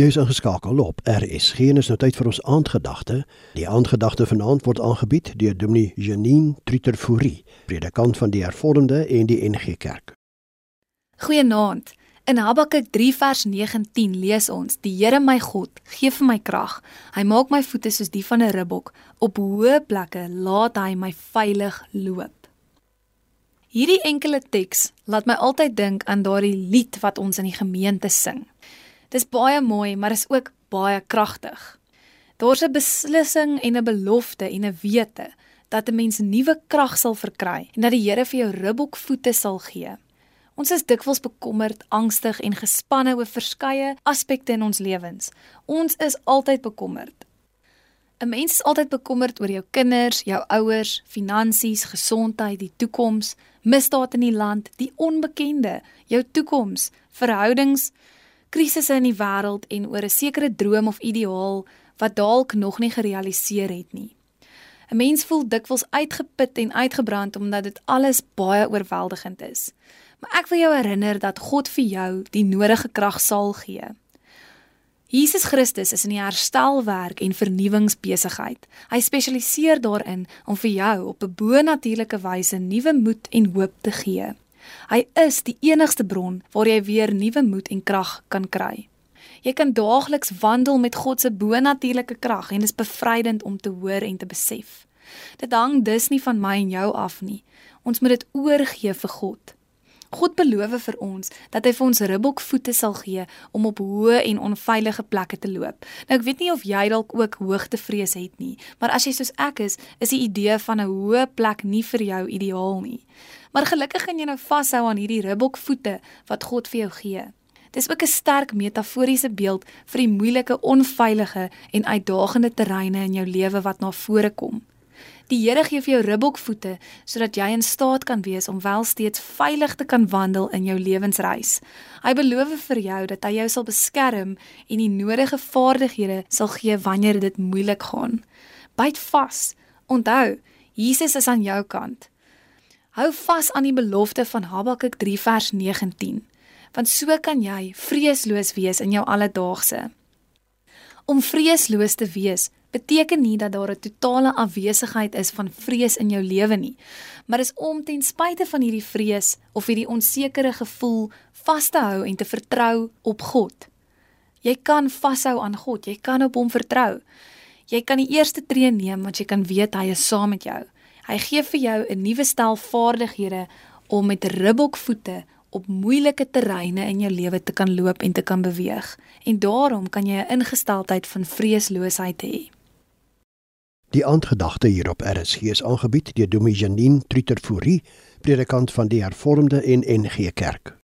Jy is ingeskakel op RSG en is nou tyd vir ons aandgedagte. Die aandgedagte vanaand word aangebied deur Dominee Janine Trutterfourie, predikant van die Hervormde en die NG Kerk. Goeienaand. In Habakuk 3 vers 19 lees ons: Die Here my God gee vir my krag. Hy maak my voete soos die van 'n ribbok. Op hoë plekke laat hy my veilig loop. Hierdie enkele teks laat my altyd dink aan daardie lied wat ons in die gemeente sing. Dis baie mooi, maar is ook baie kragtig. Daar's 'n beslissing en 'n belofte en 'n wete dat 'n mens nuwe krag sal verkry en dat die Here vir jou ribbokvoete sal gee. Ons is dikwels bekommerd, angstig en gespanne oor verskeie aspekte in ons lewens. Ons is altyd bekommerd. 'n Mens is altyd bekommerd oor jou kinders, jou ouers, finansies, gesondheid, die toekoms, misdaad in die land, die onbekende, jou toekoms, verhoudings, krisisse in die wêreld en oor 'n sekere droom of ideaal wat dalk nog nie gerealiseer het nie. 'n Mens voel dikwels uitgeput en uitgebrand omdat dit alles baie oorweldigend is. Maar ek wil jou herinner dat God vir jou die nodige krag sal gee. Jesus Christus is in die herstelwerk en vernuwingsbesigheid. Hy spesialiseer daarin om vir jou op 'n bo-natuurlike wyse nuwe moed en hoop te gee. Hy is die enigste bron waar jy weer nuwe moed en krag kan kry. Jy kan daagliks wandel met God se bo-natuurlike krag en dit is bevrydend om te hoor en te besef. Dit hang dus nie van my en jou af nie. Ons moet dit oorgee vir God. God beloof vir ons dat hy vir ons ribbokvoete sal gee om op hoë en onveilige plekke te loop. Nou ek weet nie of jy dalk ook hoogtevrees het nie, maar as jy soos ek is, is die idee van 'n hoë plek nie vir jou ideaal nie. Maar gelukkig kan jy nou vashou aan hierdie ribbokvoete wat God vir jou gee. Dis ook 'n sterk metaforiese beeld vir die moeilike, onveilige en uitdagende terreine in jou lewe wat na vore kom. Die Here gee vir jou ribbokvoete sodat jy in staat kan wees om wel steeds veilig te kan wandel in jou lewensreis. Hy beloof vir jou dat hy jou sal beskerm en die nodige vaardighede sal gee wanneer dit moeilik gaan. Byt vas. Onthou, Jesus is aan jou kant. Hou vas aan die belofte van Habakuk 3 vers 19, want so kan jy vreesloos wees in jou alledaagse. Om vreesloos te wees beteken nie dat daar 'n totale afwesigheid is van vrees in jou lewe nie, maar is om ten spyte van hierdie vrees of hierdie onsekere gevoel vas te hou en te vertrou op God. Jy kan vashou aan God, jy kan op hom vertrou. Jy kan die eerste tree neem want jy kan weet hy is saam met jou. Hy gee vir jou 'n nuwe stel vaardighede om met ribbokvoete op moeilike terreine in jou lewe te kan loop en te kan beweeg. En daarom kan jy 'n ingesteldheid van vreesloosheid hê. Die aandgedagte hier op RSG is aangebied deur Dominee Janine Trutterfourie, predikant van die Hervormde en NG Kerk.